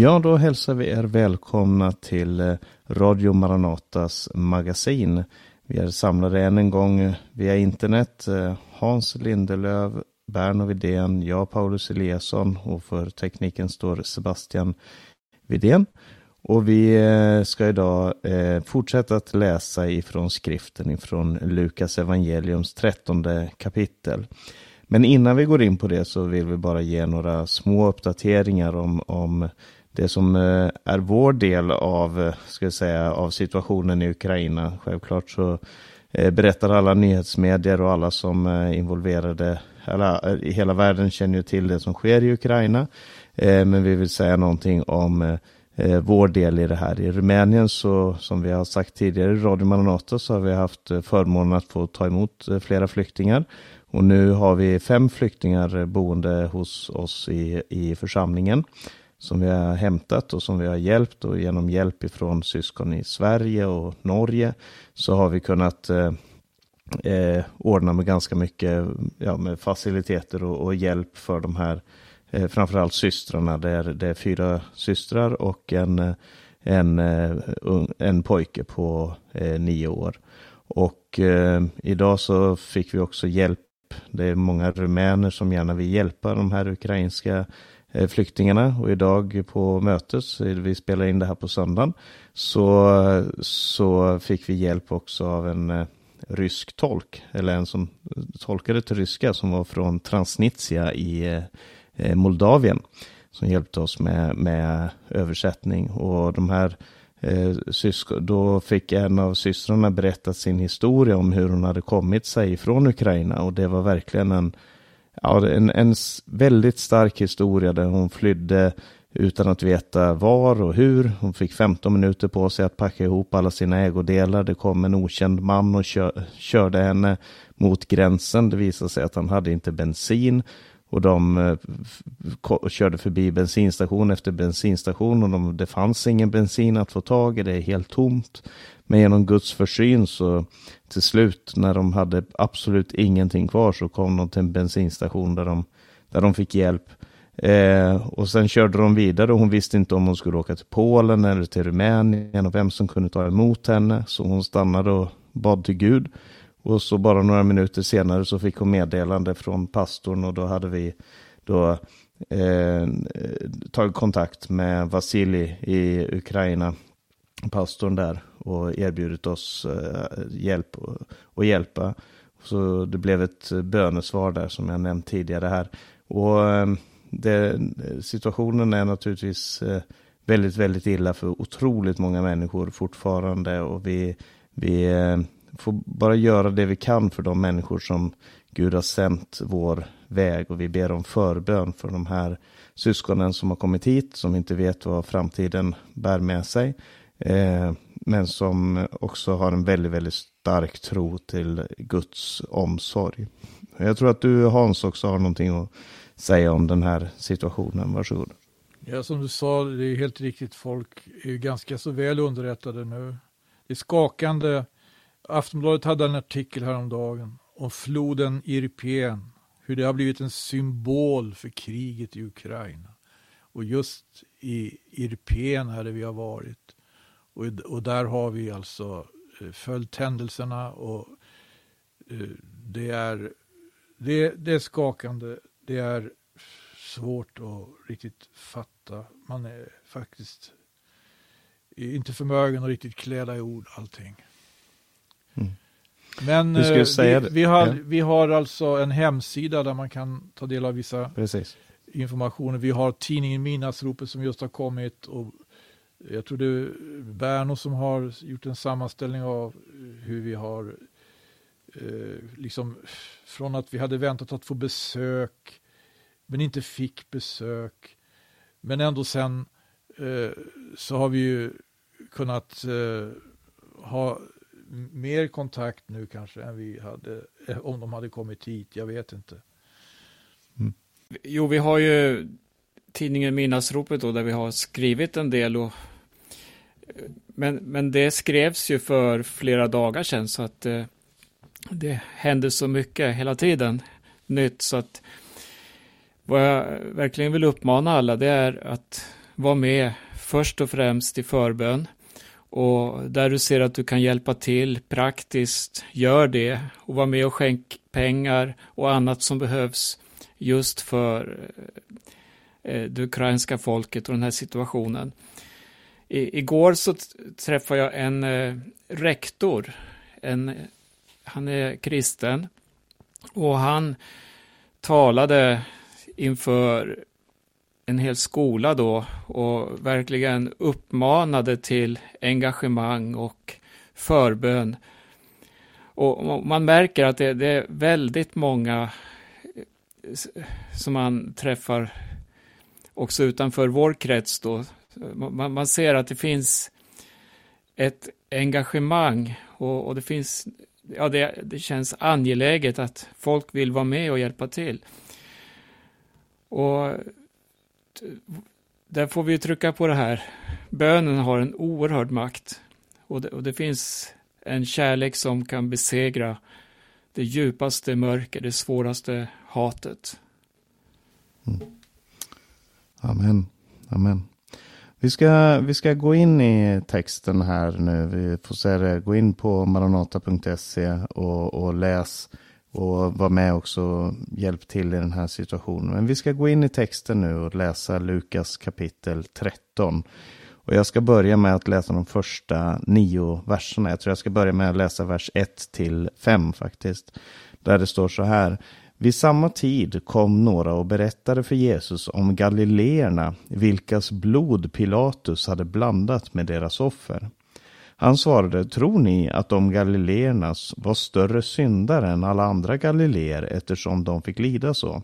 Ja, då hälsar vi er välkomna till eh, Radio Maranatas magasin. Vi är samlade än en gång eh, via internet. Eh, Hans Lindelöv, Berno Vidén, jag Paulus Eliasson och för tekniken står Sebastian Vidén. Och vi ska idag fortsätta att läsa ifrån skriften ifrån Lukas evangeliums trettonde kapitel. Men innan vi går in på det så vill vi bara ge några små uppdateringar om, om det som eh, är vår del av, eh, ska jag säga, av situationen i Ukraina. Självklart så eh, berättar alla nyhetsmedier och alla som är involverade, alla i hela världen känner ju till det som sker i Ukraina. Men vi vill säga någonting om vår del i det här. I Rumänien så, som vi har sagt tidigare i Radio Maranata, så har vi haft förmånen att få ta emot flera flyktingar. Och nu har vi fem flyktingar boende hos oss i, i församlingen som vi har hämtat och som vi har hjälpt och genom hjälp ifrån syskon i Sverige och Norge så har vi kunnat eh, eh, ordna med ganska mycket ja, med faciliteter och, och hjälp för de här eh, framförallt systrarna. Det är, det är fyra systrar och en, eh, en, eh, en pojke på eh, nio år. Och eh, idag så fick vi också hjälp. Det är många rumäner som gärna vill hjälpa de här ukrainska Eh, flyktingarna och idag på mötet, vi spelar in det här på söndagen, så, så fick vi hjälp också av en eh, rysk tolk, eller en som tolkade till ryska som var från Transnistria i eh, Moldavien som hjälpte oss med, med översättning. Och de här eh, då fick en av systrarna berätta sin historia om hur hon hade kommit sig från Ukraina och det var verkligen en ja, en, en väldigt stark historia där hon flydde utan att veta var och hur. Hon fick 15 minuter på sig att packa ihop alla sina ägodelar. Det kom en okänd man och kör, körde henne mot gränsen. Det visade sig att han hade inte bensin och de eh, körde förbi bensinstation efter bensinstation och de, det fanns ingen bensin att få tag i. Det är helt tomt. Men genom Guds försyn så till slut när de hade absolut ingenting kvar så kom de till en bensinstation där de, där de fick hjälp. Eh, och sen körde de vidare och hon visste inte om hon skulle åka till Polen eller till Rumänien och vem som kunde ta emot henne. Så hon stannade och bad till Gud. Och så bara några minuter senare så fick hon meddelande från pastorn och då hade vi då eh, tagit kontakt med Vasilij i Ukraina, pastorn där och erbjudit oss eh, hjälp och, och hjälpa. Så det blev ett bönesvar där som jag nämnt tidigare här. Och eh, det, situationen är naturligtvis eh, väldigt, väldigt illa för otroligt många människor fortfarande och vi, vi eh, får bara göra det vi kan för de människor som Gud har sänt vår väg och vi ber om förbön för de här syskonen som har kommit hit som inte vet vad framtiden bär med sig. Eh, men som också har en väldigt, väldigt stark tro till Guds omsorg. Jag tror att du Hans också har någonting att säga om den här situationen. Varsågod. Ja, som du sa, det är helt riktigt. Folk är ganska så väl underrättade nu. Det är skakande. Aftonbladet hade en artikel häromdagen om floden Irpen. Hur det har blivit en symbol för kriget i Ukraina. Och just i Irpen här där vi har varit och, och där har vi alltså eh, följt händelserna och eh, det är, det, det är skakande. Det är svårt att riktigt fatta. Man är faktiskt inte förmögen att riktigt kläda i ord allting. Men eh, vi, vi, har, ja. vi har alltså en hemsida där man kan ta del av vissa Precis. informationer. Vi har tidningen Midnattsropet som just har kommit och jag tror det är Berno som har gjort en sammanställning av hur vi har eh, liksom från att vi hade väntat att få besök men inte fick besök. Men ändå sen eh, så har vi ju kunnat eh, ha mer kontakt nu kanske än vi hade eh, om de hade kommit hit. Jag vet inte. Mm. Jo, vi har ju tidningen Midnattsropet då där vi har skrivit en del och men, men det skrevs ju för flera dagar sedan så att eh, det händer så mycket hela tiden nytt så att vad jag verkligen vill uppmana alla det är att vara med först och främst i förbön. Och där du ser att du kan hjälpa till praktiskt, gör det. Och var med och skänk pengar och annat som behövs just för eh, det ukrainska folket och den här situationen. I, igår så träffade jag en eh, rektor, en, han är kristen, och han talade inför en hel skola då och verkligen uppmanade till engagemang och förbön. Och man märker att det, det är väldigt många som man träffar också utanför vår krets då. Man, man ser att det finns ett engagemang och, och det finns, ja det, det känns angeläget att folk vill vara med och hjälpa till. Och där får vi trycka på det här. Bönen har en oerhörd makt. Och det, och det finns en kärlek som kan besegra det djupaste mörker, det svåraste hatet. Mm. Amen. Amen. Vi ska, vi ska gå in i texten här nu. Vi får se det. Gå in på maranata.se och, och läs och var med också och hjälp till i den här situationen. Men vi ska gå in i texten nu och läsa Lukas kapitel 13. Och jag ska börja med att läsa de första nio verserna. Jag tror jag ska börja med att läsa vers 1 till 5 faktiskt. Där det står så här. Vid samma tid kom några och berättade för Jesus om galileerna, vilkas blod Pilatus hade blandat med deras offer. Han svarade, tror ni att de galileernas var större syndare än alla andra galileer eftersom de fick lida så?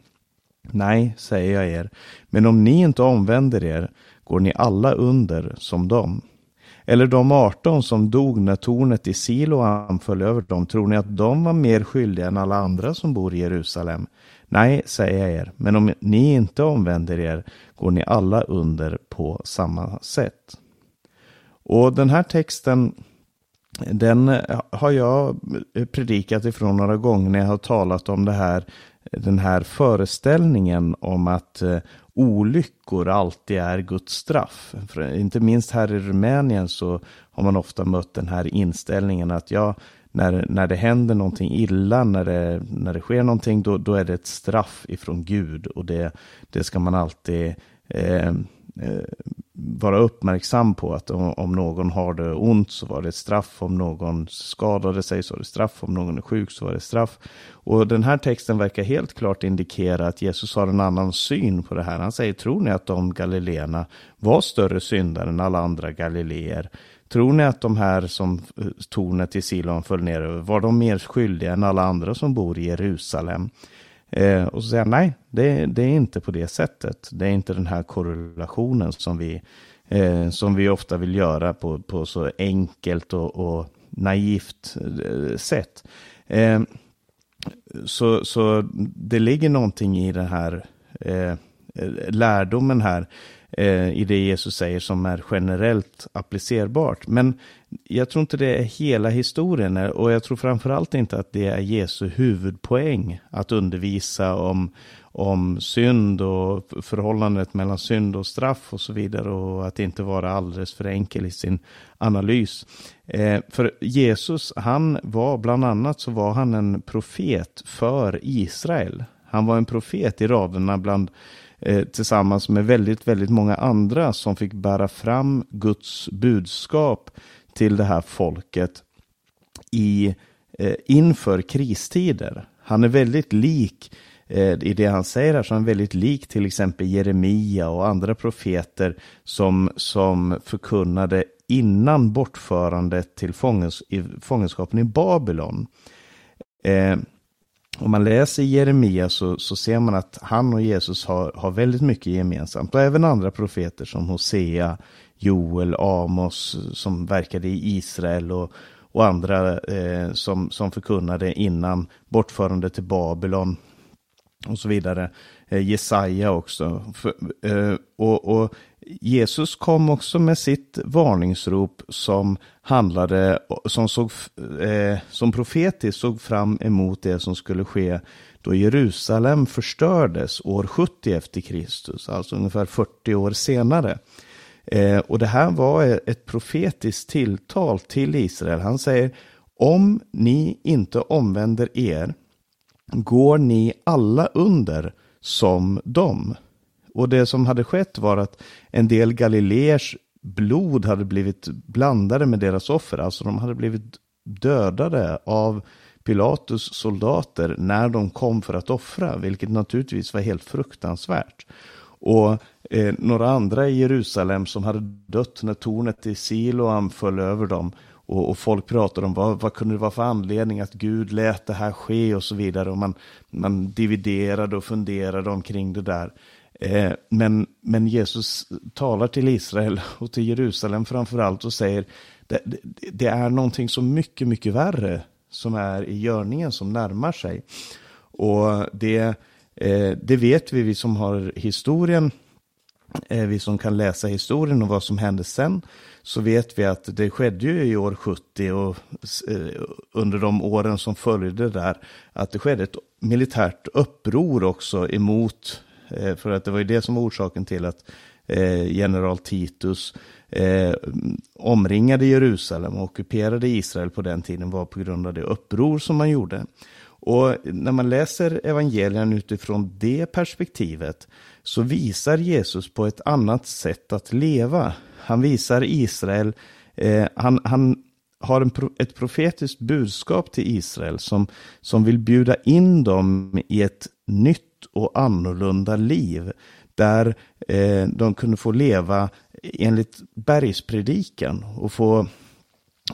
Nej, säger jag er, men om ni inte omvänder er går ni alla under som dem. Eller de 18 som dog när tornet i Siloam föll över dem, tror ni att de var mer skyldiga än alla andra som bor i Jerusalem? Nej, säger jag er, men om ni inte omvänder er går ni alla under på samma sätt. Och den här texten, den har jag predikat ifrån några gånger när jag har talat om det här, den här föreställningen om att eh, olyckor alltid är Guds straff. För inte minst här i Rumänien så har man ofta mött den här inställningen att ja, när, när det händer någonting illa, när det, när det sker någonting, då, då är det ett straff ifrån Gud och det, det ska man alltid eh, Eh, vara uppmärksam på att om, om, någon har det ont så var det ett straff, om någon skadade sig så var det straff, om någon är sjuk så var det straff. Och den här texten verkar helt klart indikera att Jesus har en annan syn på det här. Han säger, tror ni att de galileerna var större syndare än alla andra galileer? Tror ni att de här som eh, tornet i Silon föll ner över, var de mer skyldiga än alla andra som bor i Jerusalem? Eh, och så säger han nej, det, det, är inte på det sättet. Det är inte den här korrelationen som vi, eh, som vi ofta vill göra på, på så enkelt och, och naivt eh, sätt. Eh, så, så det ligger någonting i den här eh, lärdomen här eh, i det Jesus säger som är generellt applicerbart. Men jag tror inte det är hela historien och jag tror framförallt inte att det är Jesu huvudpoäng att undervisa om, om synd och förhållandet mellan synd och straff och så vidare och att inte vara alldeles för enkel i sin analys. Eh, för Jesus, han var bland annat så var han en profet för Israel. Han var en profet i raderna bland eh, tillsammans med väldigt, väldigt många andra som fick bära fram Guds budskap till det här folket i, eh, inför kristider. Han är väldigt lik eh, i det han säger här, så han är väldigt lik till exempel Jeremia och andra profeter som, som förkunnade innan bortförandet till fångens, i, fångenskapen i Babylon. Eh, om man läser Jeremia så, så ser man att han och Jesus har, har väldigt mycket gemensamt. Och även andra profeter som Hosea, Joel, Amos som verkade i Israel och, och andra eh, som, som förkunnade innan bortförande till Babylon och så vidare. Eh, Jesaja också. För, eh, och, och, Jesus kom också med sitt varningsrop som handlade, som, såg, eh, som profetiskt såg fram emot det som skulle ske då Jerusalem förstördes år 70 efter Kristus, alltså ungefär 40 år senare. Eh, och det här var e-, ett profetiskt tilltal till Israel. Han säger, om ni inte omvänder er går ni alla under som dem. Och det som hade skett var att en del galileers blod hade blivit blandade med deras offer. Alltså de hade blivit dödade av Pilatus soldater när de kom för att offra, vilket naturligtvis var helt fruktansvärt. Och eh, några andra i Jerusalem som hade dött när tornet i Siloam föll över dem. Och, och, folk pratade om vad, vad kunde det vara för anledning att Gud lät det här ske och så vidare. Och man, man dividerade och funderade omkring det där. Eh, men, men Jesus talar till Israel och till Jerusalem framförallt och säger det, det, det är någonting så mycket, mycket värre som är i görningen som närmar sig. Och det, eh, det vet vi, vi som har historien, eh, vi som kan läsa historien och vad som hände sen, så vet vi att det skedde ju i år 70 och under de åren som följde där, att det skedde ett militärt uppror också emot, Eh, för att det var ju det som var orsaken till att eh, general Titus eh, omringade Jerusalem och ockuperade Israel på den tiden var på grund av det uppror som man gjorde. Och när man läser evangelien utifrån det perspektivet så visar Jesus på ett annat sätt att leva. Han visar Israel, eh, han, han har en, ett profetiskt budskap till Israel som, som vill bjuda in dem i ett nytt och annorlunda liv. Där eh, de kunde få leva enligt bergspredikan och få,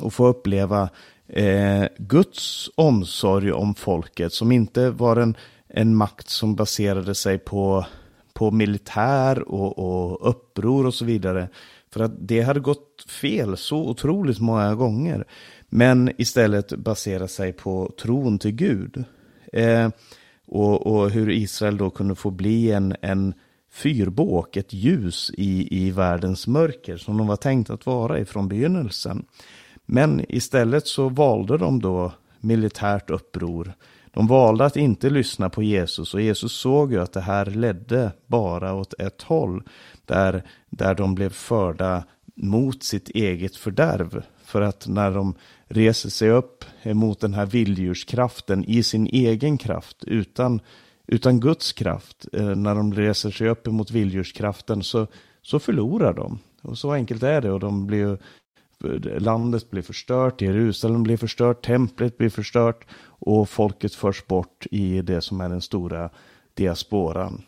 och få uppleva eh, Guds omsorg om folket som inte var en, en makt som baserade sig på, på militär och, och uppror och så vidare. För att det hade gått fel så otroligt många gånger. Men istället basera sig på tron till Gud. Eh, och, och hur Israel då kunde få bli en, en fyrbåk, ett ljus i, i världens mörker som de var tänkt att vara ifrån begynnelsen. Men istället så valde de då militärt uppror. De valde att inte lyssna på Jesus och Jesus såg ju att det här ledde bara åt ett håll. Där, där de blev förda mot sitt eget fördärv. För att när de reser sig upp emot den här vilddjurskraften i sin egen kraft utan utan Guds kraft, eh, när de reser sig upp emot vilddjurskraften, så, så förlorar de. Och så enkelt är det. Och de blir, landet blir förstört, Jerusalem blir förstört, templet blir förstört och folket förs bort i det som är den stora diasporan.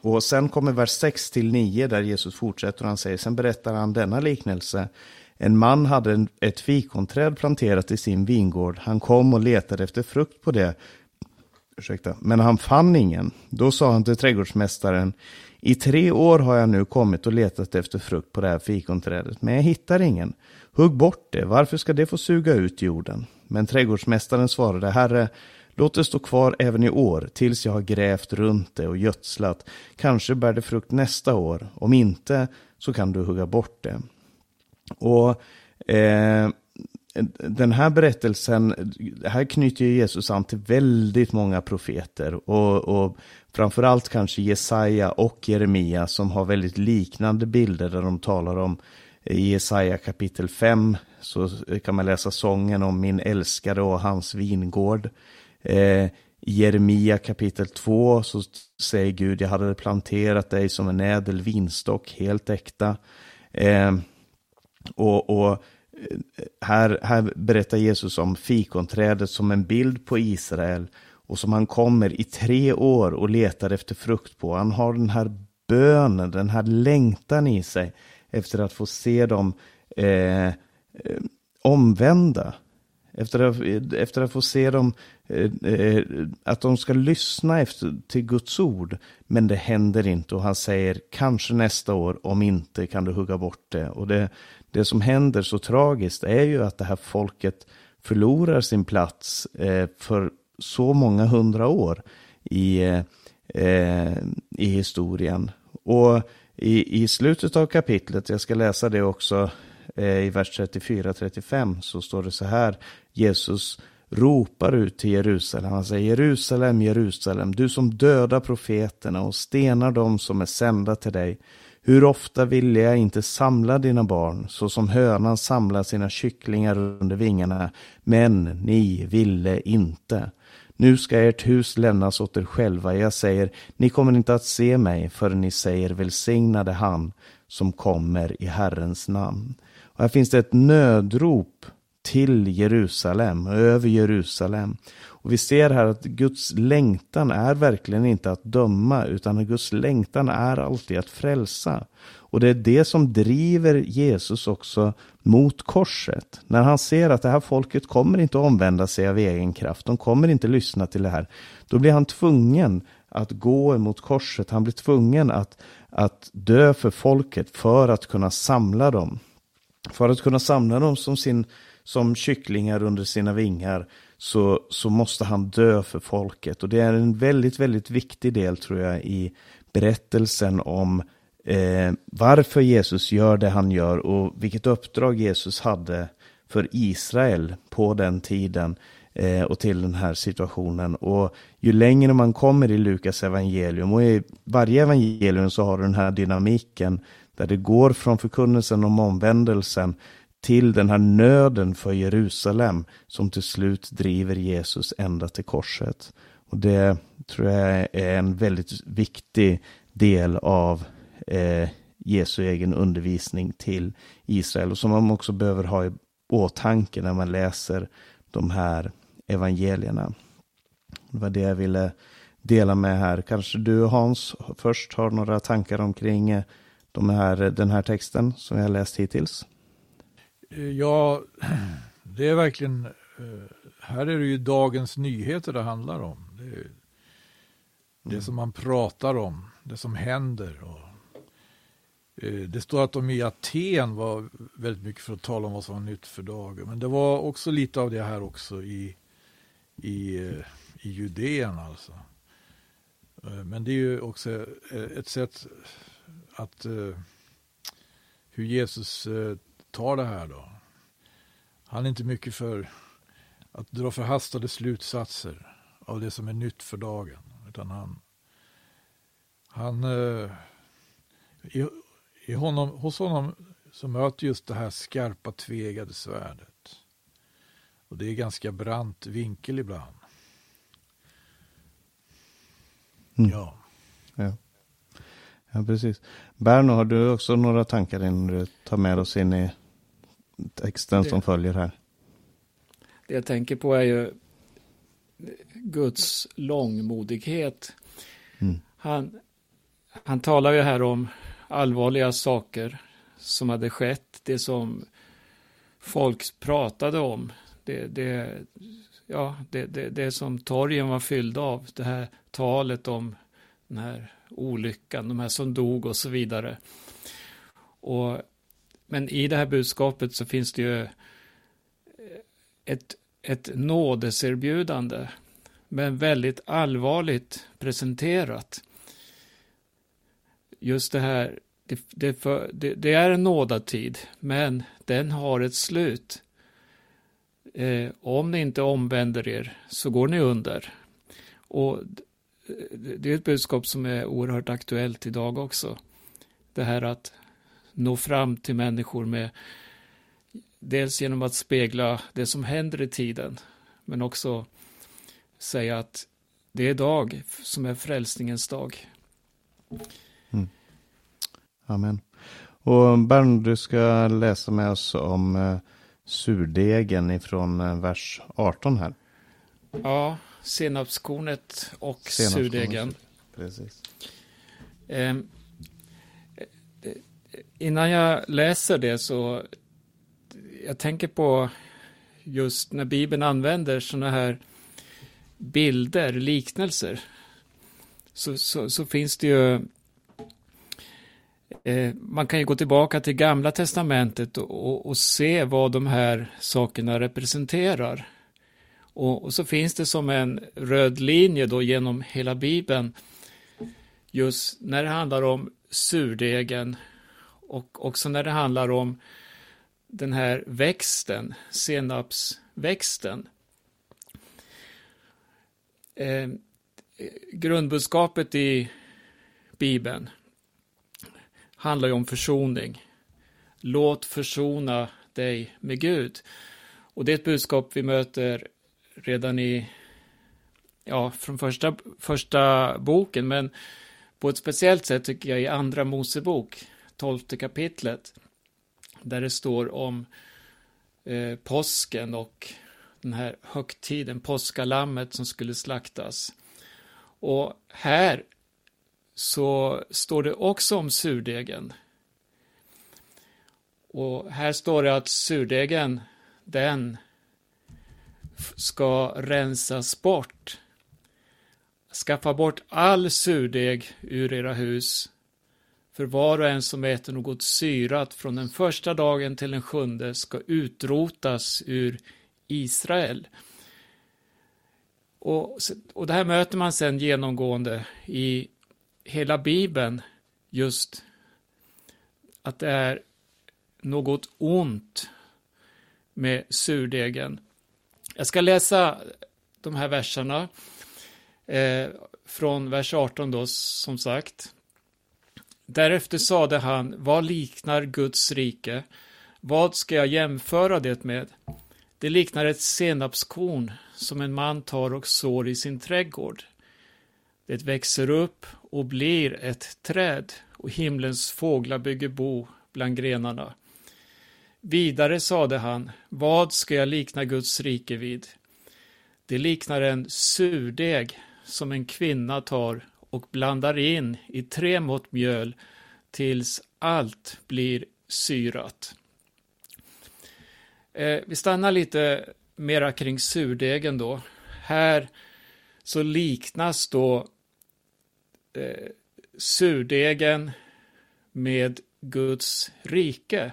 Och sen kommer vers 6 till 9 där Jesus fortsätter och han säger, sen berättar han denna liknelse. En man hade ett fikonträd planterat i sin vingård. Han kom och letade efter frukt på det, ursäkta, men han fann ingen. Då sa han till trädgårdsmästaren, i tre år har jag nu kommit och letat efter frukt på det här fikonträdet, men jag hittar ingen. Hugg bort det, varför ska det få suga ut jorden? Men trädgårdsmästaren svarade, Herre, låt det stå kvar även i år, tills jag har grävt runt det och gödslat. Kanske bär det frukt nästa år, om inte så kan du hugga bort det. Och eh, den här berättelsen, här knyter Jesus an till väldigt många profeter och, och framförallt kanske Jesaja och Jeremia som har väldigt liknande bilder där de talar om i Jesaja kapitel 5 så kan man läsa sången om min älskare och hans vingård. Eh, I Jeremia kapitel 2 så säger Gud, jag hade planterat dig som en ädel vinstock, helt äkta. Eh, och, och eh, här, här berättar Jesus om fikonträdet som en bild på Israel och som han kommer i tre år och letar efter frukt på. Han har den här bönen, den här längtan i sig efter att få se dem eh, eh omvända. Efter att, efter att få se dem, eh, eh, att de ska lyssna efter, till Guds ord. Men det händer inte och han säger kanske nästa år, om inte kan du hugga bort det. Och det, det som händer så tragiskt är ju att det här folket förlorar sin plats eh, för så många hundra år i, eh, i historien. Och i, i slutet av kapitlet, jag ska läsa det också eh, i vers 34-35, så står det så här. Jesus ropar ut till Jerusalem. Han säger Jerusalem, Jerusalem, du som dödar profeterna och stenar dem som är sända till dig. Hur ofta ville jag inte samla dina barn, så som hönan samlar sina kycklingar under vingarna, men ni ville inte. Nu ska ert hus lämnas åt er själva. Jag säger, ni kommer inte att se mig förrän ni säger välsignade han som kommer i Herrens namn. Och här finns det ett nödrop till Jerusalem, över Jerusalem. Och vi ser här att Guds längtan är verkligen inte att döma, utan att Guds längtan är alltid att frälsa. Och det är det som driver Jesus också mot korset. När han ser att det här folket kommer inte att omvända sig av egen kraft, de kommer inte lyssna till det här. Då blir han tvungen att gå emot korset, han blir tvungen att, att dö för folket för att kunna samla dem. För att kunna samla dem som, sin, som kycklingar under sina vingar så, så måste han dö för folket. Och det är en väldigt, väldigt viktig del tror jag i berättelsen om eh, varför Jesus gör det han gör och vilket uppdrag Jesus hade för Israel på den tiden eh, och till den här situationen. Och ju längre man kommer i Lukas evangelium och i varje evangelium så har du den här dynamiken där det går från förkunnelsen om omvändelsen till den här nöden för Jerusalem som till slut driver Jesus ända till korset. Och det tror jag är en väldigt viktig del av eh, Jesu egen undervisning till Israel och som man också behöver ha i åtanke när man läser de här evangelierna. Det var det jag ville dela med här. Kanske du Hans först har några tankar omkring eh, de här, den här texten som jag läst hittills? Ja, det är verkligen, eh, här är det ju dagens nyheter det handlar om. Det, är, det mm. som man pratar om, det som händer. Och, eh, det står att de i Aten var väldigt mycket för att tala om vad som var nytt för dagen. Men det var också lite av det här också i, i, eh, i Judeen alltså. Men det är ju också ett sätt att hur Jesus tar det här då. Han är inte mycket för att dra förhastade slutsatser av det som är nytt för dagen. Utan han, han eh, i, i honom, hos honom så möter just det här skarpa tvegade svärdet. Och det är ganska brant vinkel ibland. Mm. Ja. ja. Ja, precis. Berno, har du också några tankar innan du tar med oss in i texten det, som följer här? Det jag tänker på är ju Guds långmodighet. Mm. Han, han talar ju här om allvarliga saker som hade skett, det som folk pratade om, det, det, ja, det, det, det som torgen var fyllda av, det här talet om den här olyckan, de här som dog och så vidare. Och men i det här budskapet så finns det ju eh, ett, ett nådeserbjudande, men väldigt allvarligt presenterat. Just det här, det, det, för, det, det är en nådatid, men den har ett slut. Eh, om ni inte omvänder er så går ni under. Och det är ett budskap som är oerhört aktuellt idag också. Det här att nå fram till människor med dels genom att spegla det som händer i tiden, men också säga att det är dag som är frälsningens dag. Mm. Amen. Och Bern, du ska läsa med oss om eh, surdegen ifrån eh, vers 18 här. Ja, senapskornet och surdegen. Precis. Innan jag läser det så jag tänker på just när Bibeln använder sådana här bilder, liknelser, så, så, så finns det ju eh, man kan ju gå tillbaka till Gamla Testamentet och, och, och se vad de här sakerna representerar. Och, och, så finns det som en röd linje då genom hela Bibeln, just när det handlar om surdegen och också när det handlar om den här växten, senapsväxten. Eh, grundbudskapet i Bibeln handlar ju om försoning. Låt försona dig med Gud. Och det är ett budskap vi möter redan i, ja, från första, första boken, men på ett speciellt sätt tycker jag i Andra Mosebok, tolfte kapitlet, där det står om eh, påsken och den här högtiden, påskalammet som skulle slaktas. Och här så står det också om surdegen. Och här står det att surdegen, den ska rensas bort. Skaffa bort all surdeg ur era hus. För var och en som äter något syrat från den första dagen till den sjunde ska utrotas ur Israel. Och, och det här möter man sen genomgående i hela Bibeln, just att det är något ont med surdegen. Jag ska läsa de här verserna eh, från vers 18 då, som sagt. Därefter sade han, vad liknar Guds rike? Vad ska jag jämföra det med? Det liknar ett senapskorn som en man tar och sår i sin trädgård. Det växer upp och blir ett träd och himlens fåglar bygger bo bland grenarna. Vidare sade han, vad ska jag likna Guds rike vid? Det liknar en surdeg som en kvinna tar och blandar in i tre mått mjöl tills allt blir syrat. Eh, vi stannar lite mera kring surdegen då. Här så liknas då eh, surdegen med Guds rike.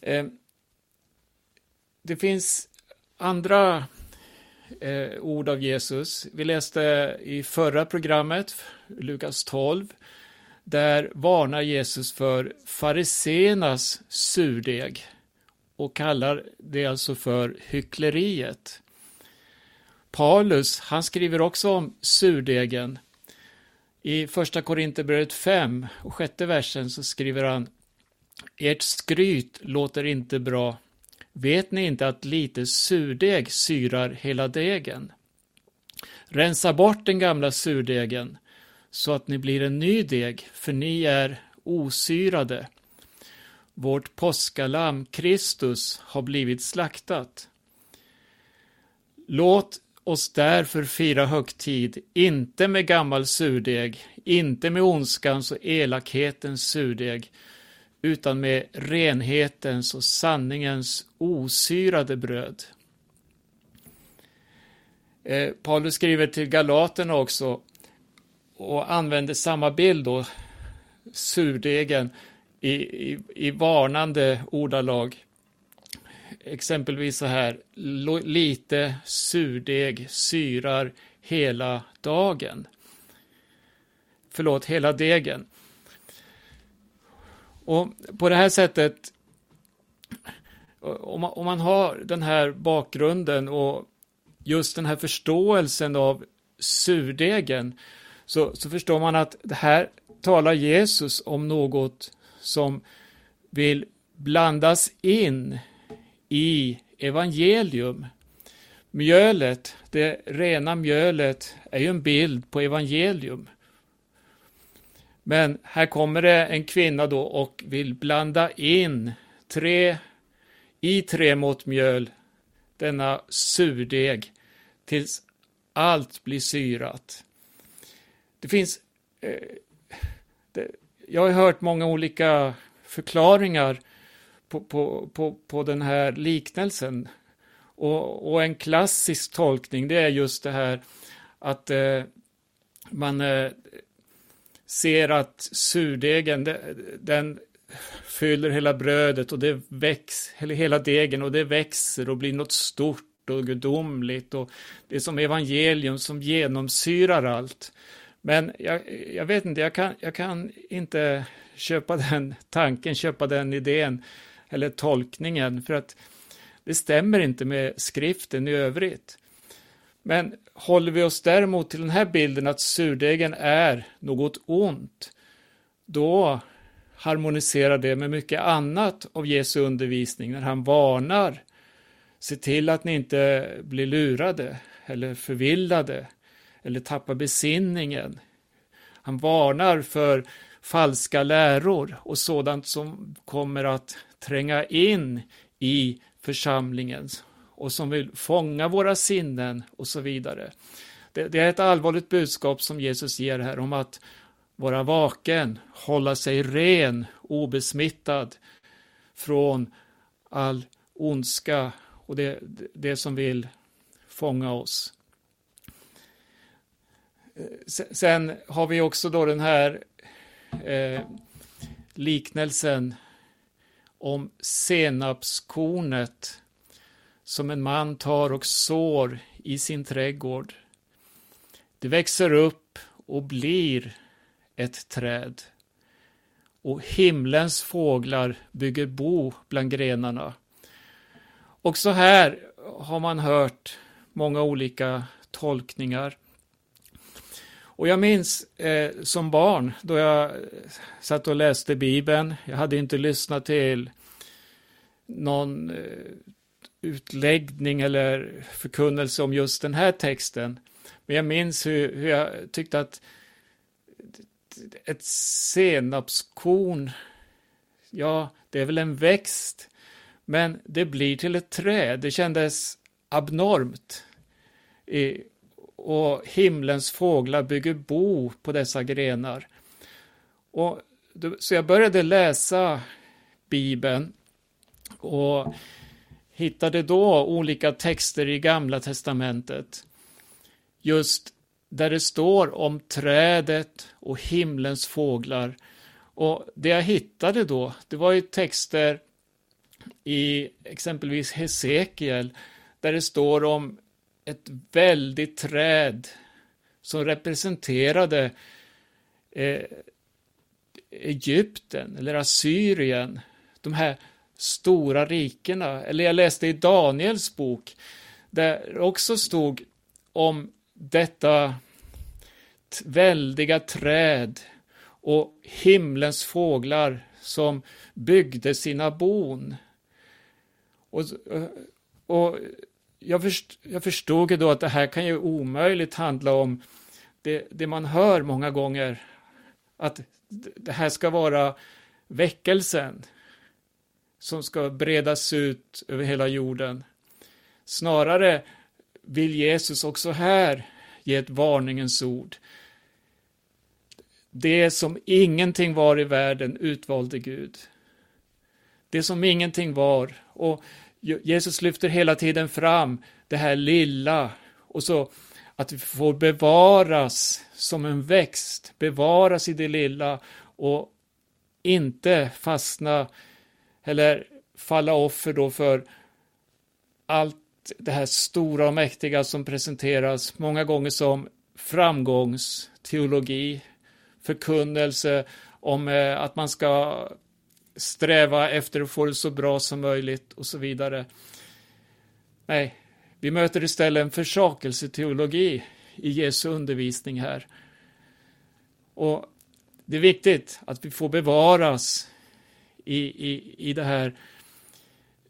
Eh, det finns andra eh, ord av Jesus. Vi läste i förra programmet, Lukas 12, där varnar Jesus för fariseernas surdeg och kallar det alltså för hyckleriet. Paulus, han skriver också om surdegen. I första Korinthierbrevet 5 och sjätte versen så skriver han Ert skryt låter inte bra. Vet ni inte att lite surdeg syrar hela degen? Rensa bort den gamla surdegen så att ni blir en ny deg, för ni är osyrade. Vårt påskalamm Kristus har blivit slaktat. Låt oss därför fira högtid, inte med gammal surdeg, inte med ondskans och elakhetens surdeg, utan med renhetens och sanningens osyrade bröd. Eh, Paulus skriver till Galaterna också och använder samma bild då, surdegen, i, i, i varnande ordalag. Exempelvis så här, lite surdeg syrar hela dagen. Förlåt, hela degen. Och på det här sättet, om man, om man har den här bakgrunden och just den här förståelsen av surdegen, så, så förstår man att det här talar Jesus om något som vill blandas in i evangelium. Mjölet, det rena mjölet, är ju en bild på evangelium. Men här kommer det en kvinna då och vill blanda in tre, i tre mått mjöl, denna surdeg, tills allt blir syrat. Det finns, eh, det, jag har hört många olika förklaringar på, på, på, på den här liknelsen. Och, och, en klassisk tolkning det är just det här att eh, man eh, ser att surdegen, den fyller hela brödet och det växer, eller hela degen och det växer och blir något stort och gudomligt och det är som evangelium som genomsyrar allt. Men jag, jag vet inte, jag kan, jag kan inte köpa den tanken, köpa den idén eller tolkningen för att det stämmer inte med skriften i övrigt. Men håller vi oss däremot till den här bilden att surdegen är något ont, då harmoniserar det med mycket annat av Jesu undervisning när han varnar. Se till att ni inte blir lurade eller förvillade eller tappar besinningen. Han varnar för falska läror och sådant som kommer att tränga in i församlingen och som vill fånga våra sinnen och så vidare. Det, det, är ett allvarligt budskap som Jesus ger här om att vara vaken, hålla sig ren, obesmittad från all ondska och det, det som vill fånga oss. Sen har vi också då den här eh, liknelsen om senapskornet som en man tar och sår i sin trädgård. Det växer upp och blir ett träd. Och himlens fåglar bygger bo bland grenarna. Och så här har man hört många olika tolkningar. Och jag minns eh, som barn då jag eh, satt och läste Bibeln. Jag hade inte lyssnat till någon eh, utläggning eller förkunnelse om just den här texten. Men jag minns hur, hur jag tyckte att ett senapskorn, ja, det är väl en växt, men det blir till ett träd. Det kändes abnormt. och himlens fåglar bygger bo på dessa grenar. Och, så jag började läsa Bibeln och hittade då olika texter i Gamla Testamentet. Just där det står om trädet och himlens fåglar. Och det jag hittade då, det var ju texter i exempelvis Hesekiel, där det står om ett väldigt träd som representerade eh, Egypten eller Assyrien, de här stora rikena. Eller jag läste i Daniels bok, där också stod om detta väldiga träd och himlens fåglar som byggde sina bon. Och, och jag, först, jag förstod ju då att det här kan ju omöjligt handla om det, det man hör många gånger, att det här ska vara väckelsen som ska bredas ut över hela jorden. Snarare vill Jesus också här ge ett varningens ord. Det som ingenting var i världen utvalde Gud. Det som ingenting var. Och Jesus lyfter hela tiden fram det här lilla och så att vi får bevaras som en växt, bevaras i det lilla och inte fastna eller falla offer då för allt det här stora och mäktiga som presenteras många gånger som framgångsteologi, förkunnelse om eh, att man ska sträva efter att få det så bra som möjligt och så vidare. Nej, vi möter istället en försakelseteologi i Jesu undervisning här. Och det är viktigt att vi får bevaras i, i, i det här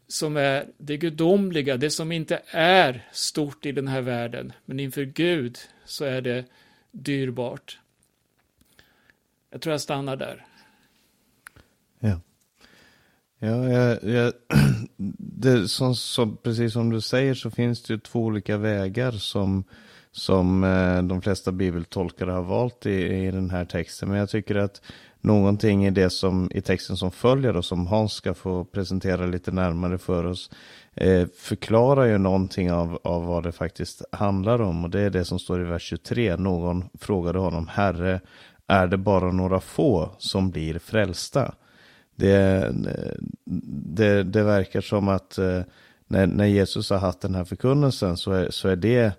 som är det gudomliga, det som inte är stort i den här världen, men inför Gud så är det dyrbart. Jag tror jag stannar där. Ja. Ja, jag, jag, det, som, som, precis som du säger så finns det ju två olika vägar som, som eh, de flesta bibeltolkare har valt i, i den här texten. Men jag tycker att någonting i det som i texten som följer och som Hans ska få presentera lite närmare för oss eh, förklarar ju någonting av, av vad det faktiskt handlar om och det är det som står i vers 23. Någon frågade honom, Herre, är det bara några få som blir frälsta? Det, det, det verkar som att eh, när, när Jesus har haft den här förkunnelsen så är, så är det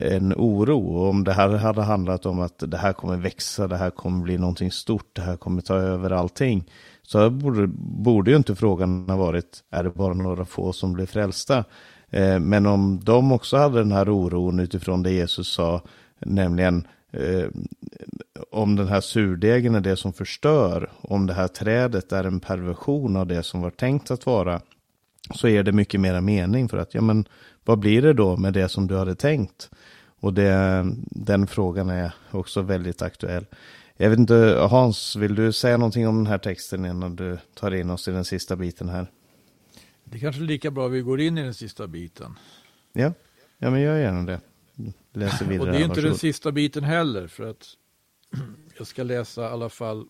en oro. Och om det här hade handlat om att det här kommer växa, det här kommer bli någonting stort, det här kommer ta över allting. Så borde, borde ju inte frågan ha varit, är det bara några få som blir frälsta? Eh, men om de också hade den här oron utifrån det Jesus sa, nämligen eh, om den här surdegen är det som förstör, om det här trädet är en perversion av det som var tänkt att vara, så är det mycket mera mening för att, ja men vad blir det då med det som du hade tänkt? Och det, den frågan är också väldigt aktuell. Jag vet inte, Hans, vill du säga någonting om den här texten innan du tar in oss i den sista biten här? Det är kanske är lika bra vi går in i den sista biten. Ja, ja men gör gärna det. Läser vidare. Och det är inte den sista biten heller, för att jag ska läsa i alla fall,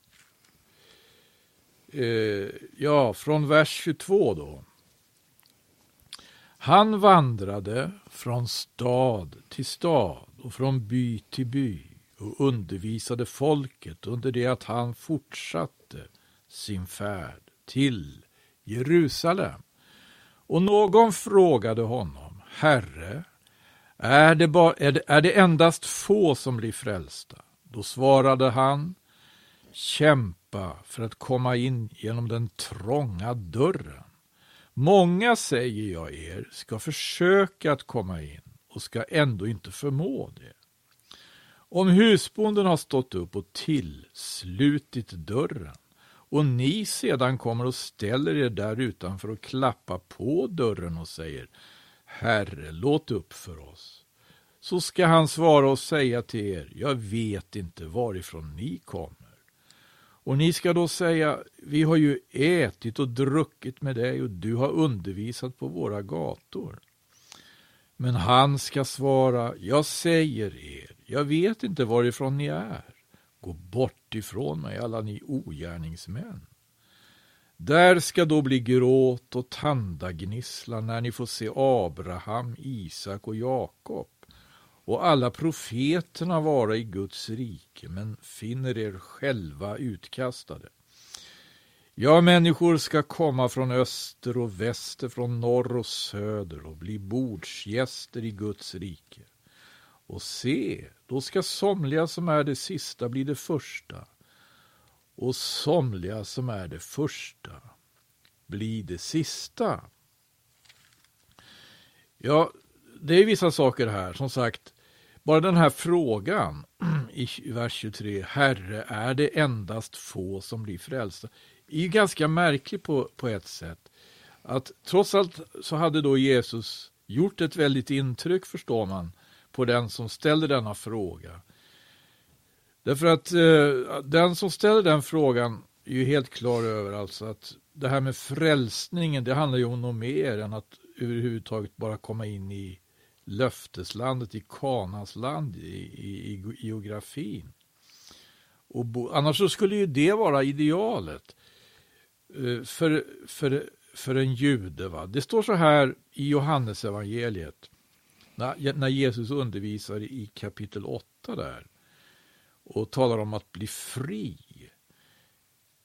eh, ja, från vers 22 då. Han vandrade från stad till stad och från by till by och undervisade folket under det att han fortsatte sin färd till Jerusalem. Och någon frågade honom, Herre, är det, bara, är, det, är det endast få som blir frälsta? Då svarade han, kämpa för att komma in genom den trånga dörren. Många, säger jag er, ska försöka att komma in och ska ändå inte förmå det. Om husbonden har stått upp och tillslutit dörren och ni sedan kommer och ställer er där utanför och klappar på dörren och säger Herre, låt upp för oss. Så ska han svara och säga till er, jag vet inte varifrån ni kommer. Och ni ska då säga, vi har ju ätit och druckit med dig och du har undervisat på våra gator. Men han ska svara, jag säger er, jag vet inte varifrån ni är. Gå bort ifrån mig, alla ni ogärningsmän. Där ska då bli gråt och tandagnissla när ni får se Abraham, Isak och Jakob och alla profeterna vara i Guds rike, men finner er själva utkastade. Ja, människor ska komma från öster och väster, från norr och söder och bli bordsgäster i Guds rike. Och se, då ska somliga som är det sista bli det första och somliga som är det första bli det sista. Ja, det är vissa saker här. Som sagt, bara den här frågan i vers 23, Herre, är det endast få som blir frälsta? är ju ganska märklig på, på ett sätt. Att trots allt så hade då Jesus gjort ett väldigt intryck, förstår man, på den som ställer denna fråga. Därför att eh, den som ställer den frågan är ju helt klar över alltså att det här med frälsningen, det handlar ju om något mer än att överhuvudtaget bara komma in i löfteslandet, i Kanas land, i, i, i geografin. Och bo, annars så skulle ju det vara idealet eh, för, för, för en jude. Va? Det står så här i Johannesevangeliet när, när Jesus undervisar i kapitel 8 där och talar om att bli fri.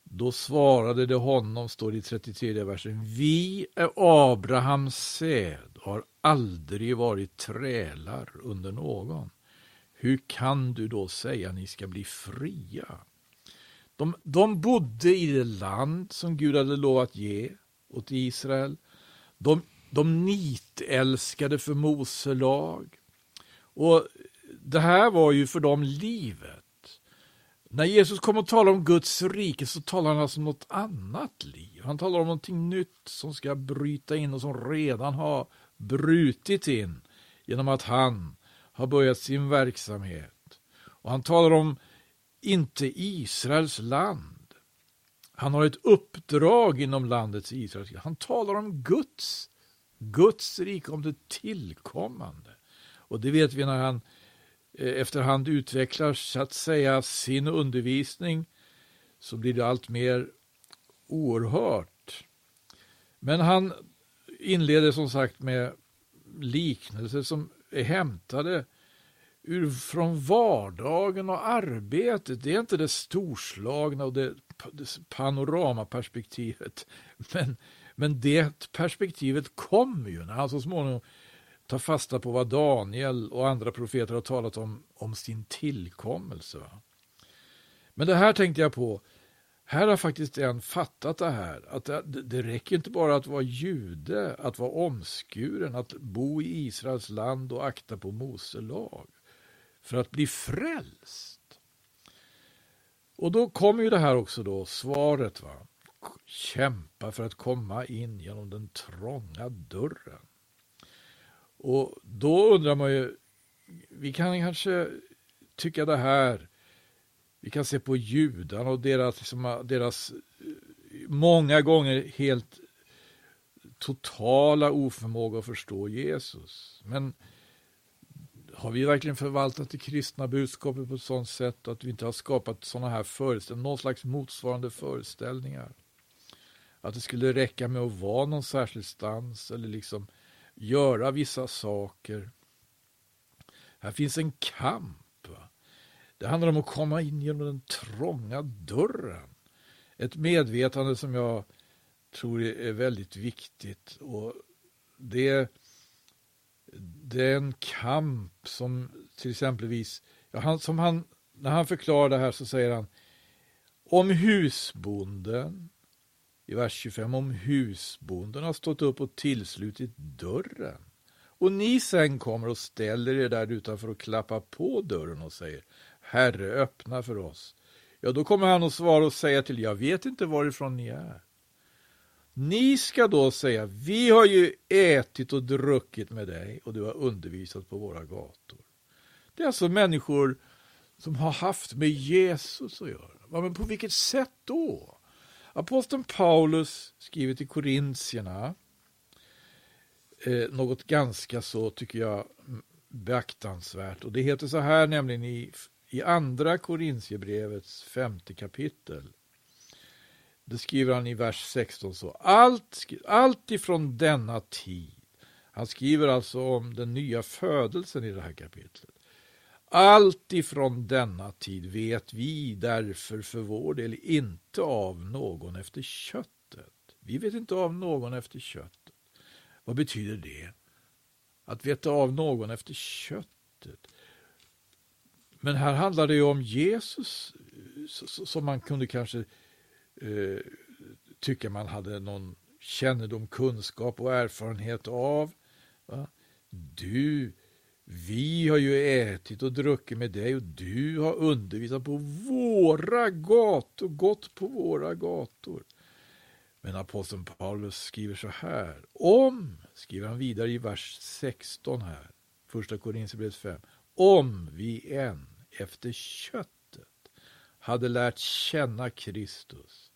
Då svarade det honom, står det i 33 versen, vi är Abrahams säd har aldrig varit trälar under någon. Hur kan du då säga ni ska bli fria? De, de bodde i det land som Gud hade lovat ge åt Israel. De, de nitälskade för Mose lag. Och det här var ju för dem livet. När Jesus kom och talade om Guds rike så talar han alltså om något annat liv. Han talar om någonting nytt som ska bryta in och som redan har brutit in genom att han har börjat sin verksamhet. Och han talar om inte Israels land. Han har ett uppdrag inom landets Israel. Han talar om Guds, Guds rike, om det tillkommande. Och det vet vi när han eh, efterhand utvecklar så att säga sin undervisning så blir det allt mer oerhört. Men han inleder som sagt med liknelser som är hämtade ur från vardagen och arbetet. Det är inte det storslagna och det, det panoramaperspektivet. Men, men det perspektivet kommer ju när han så småningom tar fasta på vad Daniel och andra profeter har talat om, om sin tillkommelse. Va? Men det här tänkte jag på, här har faktiskt en fattat det här, att det, det räcker inte bara att vara jude, att vara omskuren, att bo i Israels land och akta på Mose lag. för att bli frälst? Och då kommer ju det här också då, svaret. va. Kämpa för att komma in genom den trånga dörren. Och då undrar man ju, vi kan kanske tycka det här, vi kan se på judarna och deras, liksom, deras eh, många gånger helt totala oförmåga att förstå Jesus. Men har vi verkligen förvaltat det kristna budskapet på ett sådant sätt att vi inte har skapat sådana här föreställningar, någon slags motsvarande föreställningar? Att det skulle räcka med att vara någon särskild stans eller liksom göra vissa saker. Här finns en kamp. Det handlar om att komma in genom den trånga dörren. Ett medvetande som jag tror är väldigt viktigt. Och det, det är en kamp som till exempelvis, ja, han, som han, när han förklarar det här så säger han om husbonden i vers 25 om husbonden har stått upp och tillslutit dörren. Och ni sen kommer och ställer er där utanför och klappar på dörren och säger Herre, öppna för oss. Ja, då kommer han att svara och säga till jag vet inte varifrån ni är. Ni ska då säga, vi har ju ätit och druckit med dig och du har undervisat på våra gator. Det är alltså människor som har haft med Jesus att göra. Men på vilket sätt då? Aposteln Paulus skriver till Korintierna eh, något ganska så, tycker jag, beaktansvärt. Och det heter så här nämligen i, i andra Korintierbrevets femte kapitel. Det skriver han i vers 16 så. Allt, allt ifrån denna tid. Han skriver alltså om den nya födelsen i det här kapitlet. Allt ifrån denna tid vet vi därför för vår del inte av någon efter köttet. Vi vet inte av någon efter köttet. Vad betyder det? Att veta av någon efter köttet. Men här handlar det ju om Jesus som man kunde kanske eh, tycka man hade någon kännedom, kunskap och erfarenhet av. Va? Du vi har ju ätit och druckit med dig och du har undervisat på våra gator, gått på våra gator. Men aposteln Paulus skriver så här. Om, skriver han vidare i vers 16 här, första Korinthierbrevet 5. Om vi än efter köttet hade lärt känna Kristus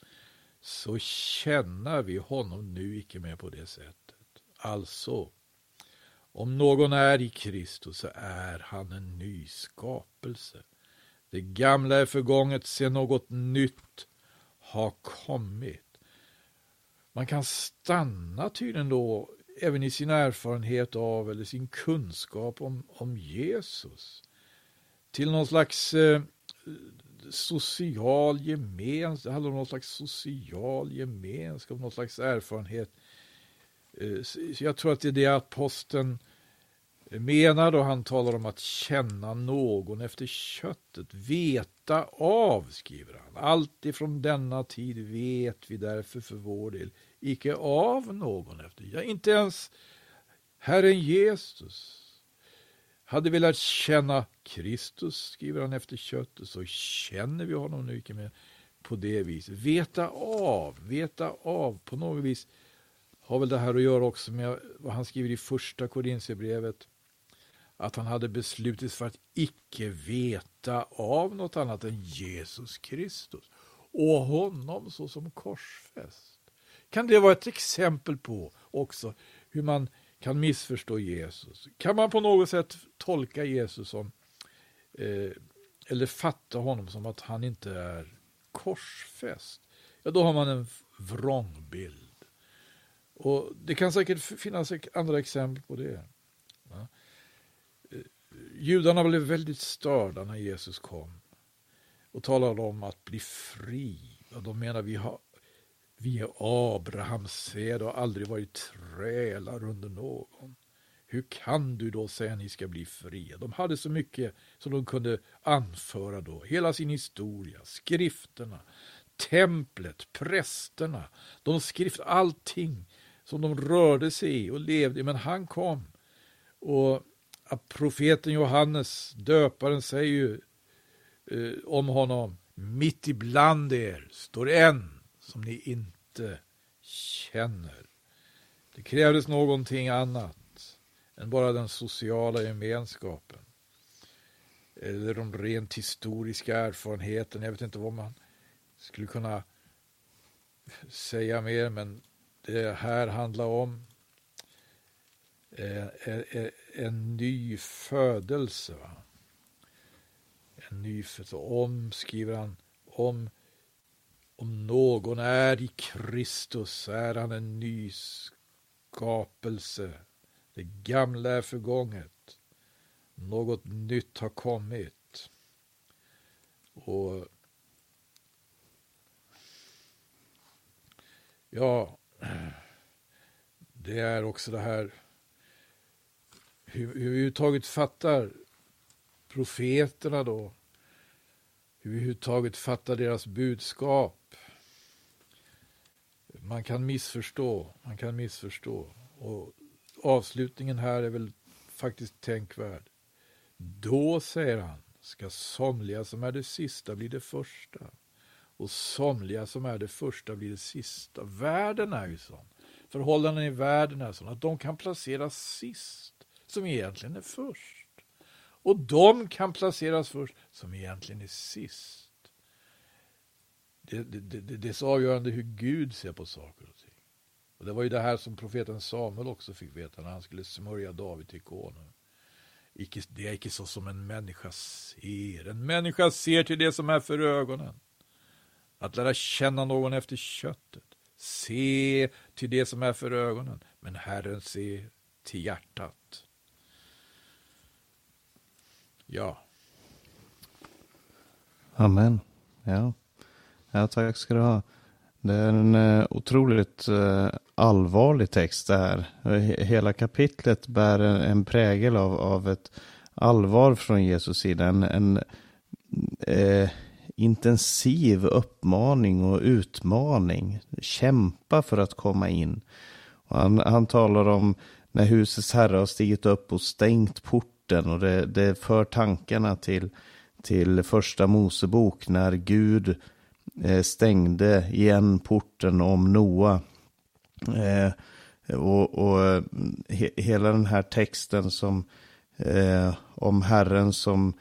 så känner vi honom nu icke mer på det sättet. Alltså, om någon är i Kristus så är han en ny skapelse. Det gamla är förgånget, se något nytt har kommit. Man kan stanna tydligen då även i sin erfarenhet av eller sin kunskap om, om Jesus till någon slags eh, social gemenskap, det handlar om någon slags social gemenskap, någon slags erfarenhet Eh, så jag tror att det är det aposteln menar då han talar om att känna någon efter köttet. Veta av, skriver han. Allt ifrån denna tid vet vi därför för vår del icke av någon efter. Ja, inte ens Herren Jesus. Hade vi lärt känna Kristus, skriver han efter köttet, så känner vi honom nu icke mer på det viset. Veta av, veta av på något vis har väl det här att göra också med vad han skriver i första Korintierbrevet. Att han hade beslutit för att icke veta av något annat än Jesus Kristus och honom såsom korsfäst. Kan det vara ett exempel på också hur man kan missförstå Jesus? Kan man på något sätt tolka Jesus som eh, eller fatta honom som att han inte är korsfäst? Ja, då har man en vrångbild. Och Det kan säkert finnas andra exempel på det. Ja. Eh, judarna blev väldigt störda när Jesus kom och talade om att bli fri. Och de menar vi har vi är Abrahams säd och har aldrig varit trälar under någon. Hur kan du då säga att ni ska bli fria? De hade så mycket som de kunde anföra då. Hela sin historia, skrifterna, templet, prästerna, de skrift, allting som de rörde sig i och levde i. Men han kom och profeten Johannes, döparen, säger ju eh, om honom, mitt ibland er står en som ni inte känner. Det krävdes någonting annat än bara den sociala gemenskapen. Eller de rent historiska erfarenheterna. Jag vet inte vad man skulle kunna säga mer, men det här handlar om eh, eh, eh, en ny födelse. Va? En ny födelse. Om, skriver han, om, om någon är i Kristus är han en ny skapelse. Det gamla är förgånget. Något nytt har kommit. Och ja, det är också det här hur, hur vi överhuvudtaget fattar profeterna då. Hur vi överhuvudtaget fattar deras budskap. Man kan missförstå, man kan missförstå. Och avslutningen här är väl faktiskt tänkvärd. Då, säger han, ska somliga som är det sista bli det första och somliga som är det första blir det sista. Världen är ju sån. Förhållanden i världen är sådana att de kan placeras sist, som egentligen är först. Och de kan placeras först, som egentligen är sist. Det, det, det, det är så avgörande hur Gud ser på saker och ting. Och det var ju det här som profeten Samuel också fick veta när han skulle smörja David till konung. det är icke så som en människa ser. En människa ser till det som är för ögonen. Att lära känna någon efter köttet. Se till det som är för ögonen. Men Herren ser till hjärtat. Ja. Amen. Ja ja, tack ska du ha. Det är en uh, otroligt eh, allvarlig text det här. Hela kapitlet bär en, en prägel av, av ett allvar från Jesus sida. En, en eh, intensiv uppmaning och utmaning. Kämpa för att komma in. Och han, han talar om när husets herre har stigit upp och stängt porten och det, det för tankarna till, till första Mosebok när Gud eh, Eh, stängde igen porten om Noa. Eh, och, och eh, he, hela den här texten som eh, om Herren som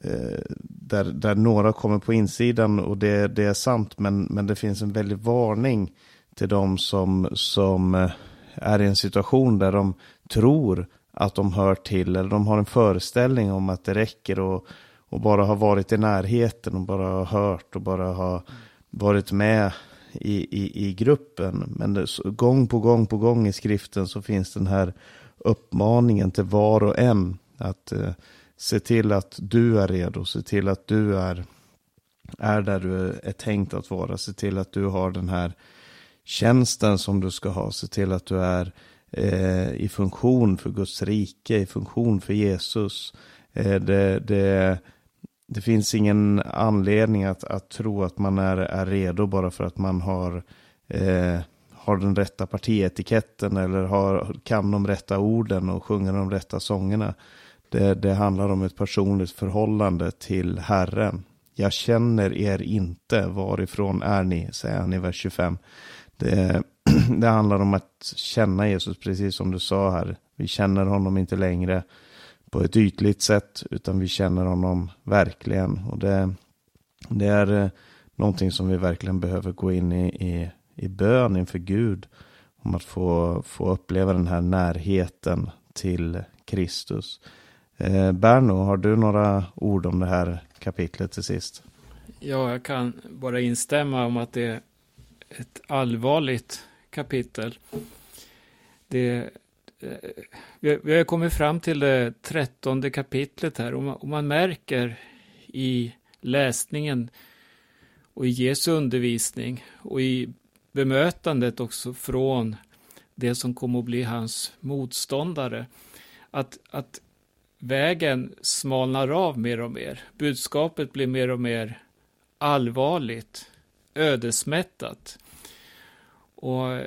Eh, där, där några kommer på insidan och det, det är sant men, men det finns en väldig varning till de som, som eh, är i en situation där de tror att de hör till eller de har en föreställning om att det räcker och, och bara ha varit i närheten och bara ha hört och bara ha varit med i, i, i gruppen. Men det, gång på gång på gång i skriften så finns den här uppmaningen till var och en att eh, Se till att du är redo, se till att du är, är där du är tänkt att vara. Se till att du har den här tjänsten som du ska ha. Se till att du är eh, i funktion för Guds rike, i funktion för Jesus. Eh, det, det, det finns ingen anledning att, att tro att man är, är redo bara för att man har, eh, har den rätta partietiketten eller har, kan de rätta orden och sjunger de rätta sångerna. Det, det handlar om ett personligt förhållande till Herren. Jag känner er inte, varifrån är ni? Säger han i vers 25. Det, det handlar om att känna Jesus, precis som du sa här. Vi känner honom inte längre på ett ytligt sätt, utan vi känner honom verkligen. Och det, det är eh, någonting som vi verkligen behöver gå in i, i, i bön inför Gud. Om att få, få uppleva den här närheten till Kristus. Eh, Berno, har du några ord om det här kapitlet till sist? Ja, jag kan bara instämma om att det är ett allvarligt kapitel. Det, vi har kommit fram till det trettonde kapitlet här och man, och man märker i läsningen och i Jesu undervisning och i bemötandet också från det som kommer att bli hans motståndare. Att, att vägen smalnar av mer och mer. Budskapet blir mer och mer allvarligt, ödesmättat. Och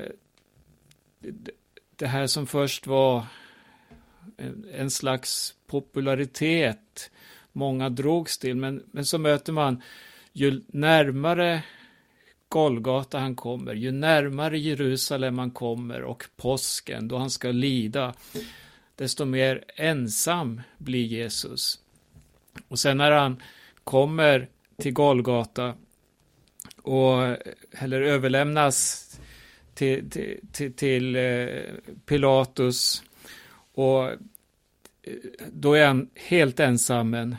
det här som först var en slags popularitet många drogs till. Men, men så möter man ju närmare Golgata han kommer, ju närmare Jerusalem han kommer och påsken då han ska lida, desto mer ensam blir Jesus. Och sen när han kommer till Golgata och eller överlämnas till, till, till, till eh, Pilatus och eh, då är han helt ensam,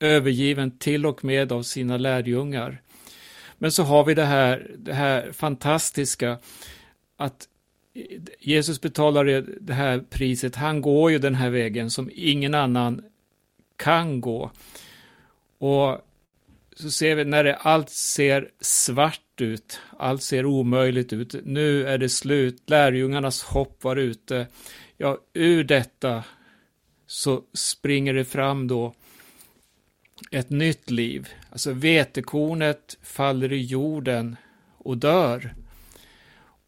övergiven till och med av sina lärjungar. Men så har vi det här, det här fantastiska att Jesus betalar det här priset. Han går ju den här vägen som ingen annan kan gå. Och så ser vi när det allt ser svart ut, allt ser omöjligt ut. Nu är det slut, lärjungarnas hopp var ute. Ja, ur detta så springer det fram då ett nytt liv. Alltså vetekornet faller i jorden och dör.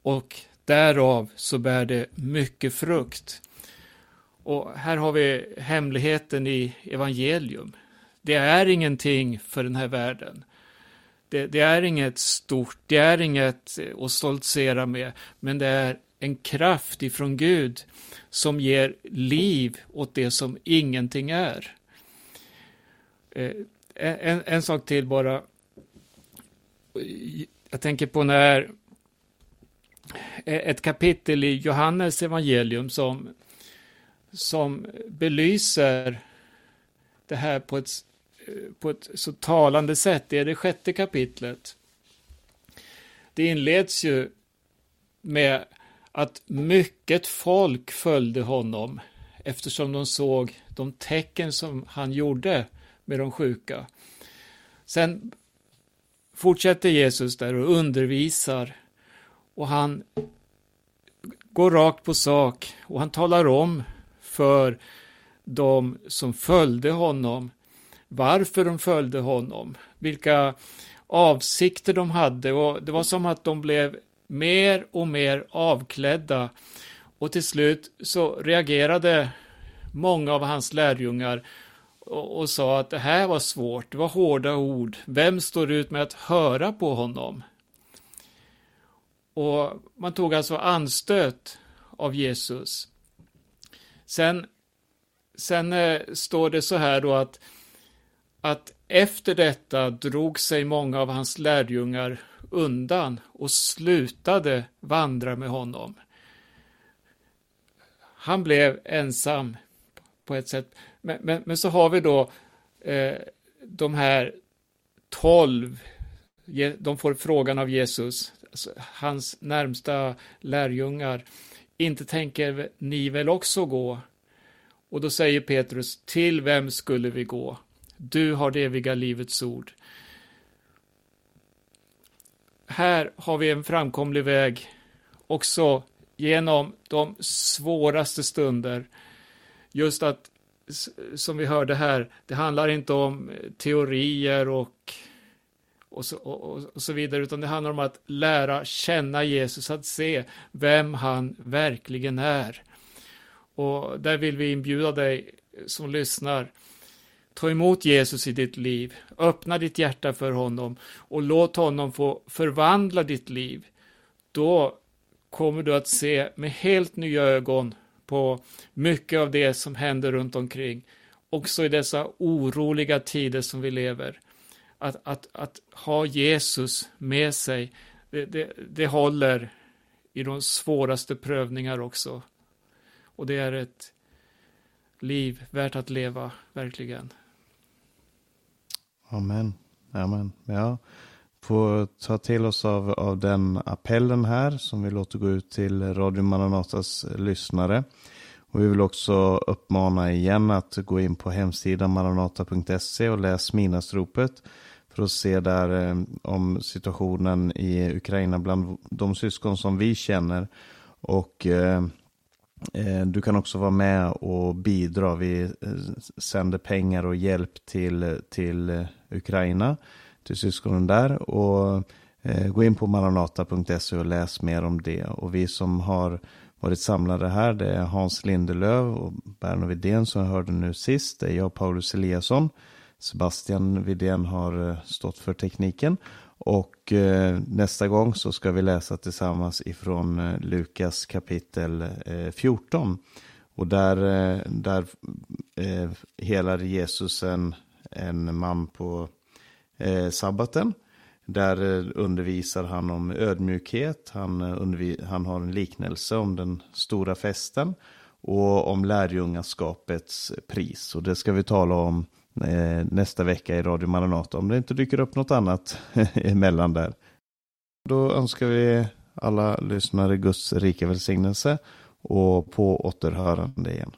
Och därav så bär det mycket frukt. Och här har vi hemligheten i evangelium. Det är ingenting för den här världen. Det, det, är inget stort, det är inget att stoltsera med, men det är en kraft ifrån Gud som ger liv åt det som ingenting är. Eh, en, en sak till bara. Jag tänker på när ett kapitel i Johannes evangelium som, som belyser det här på ett, på ett så talande sätt. Det är det sjätte kapitlet. Det inleds ju med att mycket folk följde honom eftersom de såg de tecken som han gjorde med de sjuka. Sen fortsätter Jesus där och undervisar och han går rakt på sak och han talar om för de som följde honom varför de följde honom, vilka avsikter de hade och det var som att de blev mer och mer avklädda och till slut så reagerade många av hans lärjungar och, och sa att det här var svårt, det var hårda ord. Vem står ut med att höra på honom? Och man tog alltså anstöt av Jesus. Sen, sen eh, står det så här då att, att efter detta drog sig många av hans lärjungar undan och slutade vandra med honom. Han blev ensam på ett sätt. Men, men, men så har vi då eh, de här tolv, de får frågan av Jesus, alltså, hans närmsta lärjungar, inte tänker ni väl också gå? Och då säger Petrus, till vem skulle vi gå? Du har det eviga livets ord. Här har vi en framkomlig väg också genom de svåraste stunder. Just att, som vi hörde här, det handlar inte om eh, teorier och, och, så, och, och så vidare, utan det handlar om att lära känna Jesus, att se vem han verkligen är. Och där vill vi inbjuda dig som lyssnar. Ta emot Jesus i ditt liv, öppna ditt hjärta för honom och låt honom få förvandla ditt liv. Då kommer du att se med helt nya ögon på mycket av det som händer runt omkring. Också i dessa oroliga tider som vi lever. Att, att, att ha Jesus med sig, det, det, det håller i de svåraste prövningar också. Och det är ett liv värt att leva, verkligen. Amen. Amen. Ja, får ta till oss av, av den appellen här som vi låter gå ut till Radio Maranatas lyssnare. Och vi vill också uppmana igen att gå in på hemsidan maranata.se och läs minastropet för att se där eh, om situationen i Ukraina bland de syskon som vi känner. Och eh, eh du kan också vara med och bidra. Vi eh, sänder pengar och hjälp till, till Ukraina till syskonen där. Och eh, gå in på maranata.se och läs mer om det. Och vi som har varit samlade här. Det är Hans Lindelöv och Berno Widén som jag hörde nu sist. Det är jag, Paulus Eliasson. Sebastian Widén har eh, stått för tekniken. Och eh, nästa gång så ska vi läsa tillsammans ifrån eh, Lukas kapitel eh, 14. Och där, eh, där eh, helar Jesus en, en man på eh, sabbaten. Där eh, undervisar han om ödmjukhet, han, eh, han har en liknelse om den stora festen och om lärjungaskapets pris. Och det ska vi tala om Eh, nästa vecka i Radio Maranata om det inte dyker upp något annat emellan där. Då önskar vi alla lyssnare Guds rika välsignelse och på återhörande igen.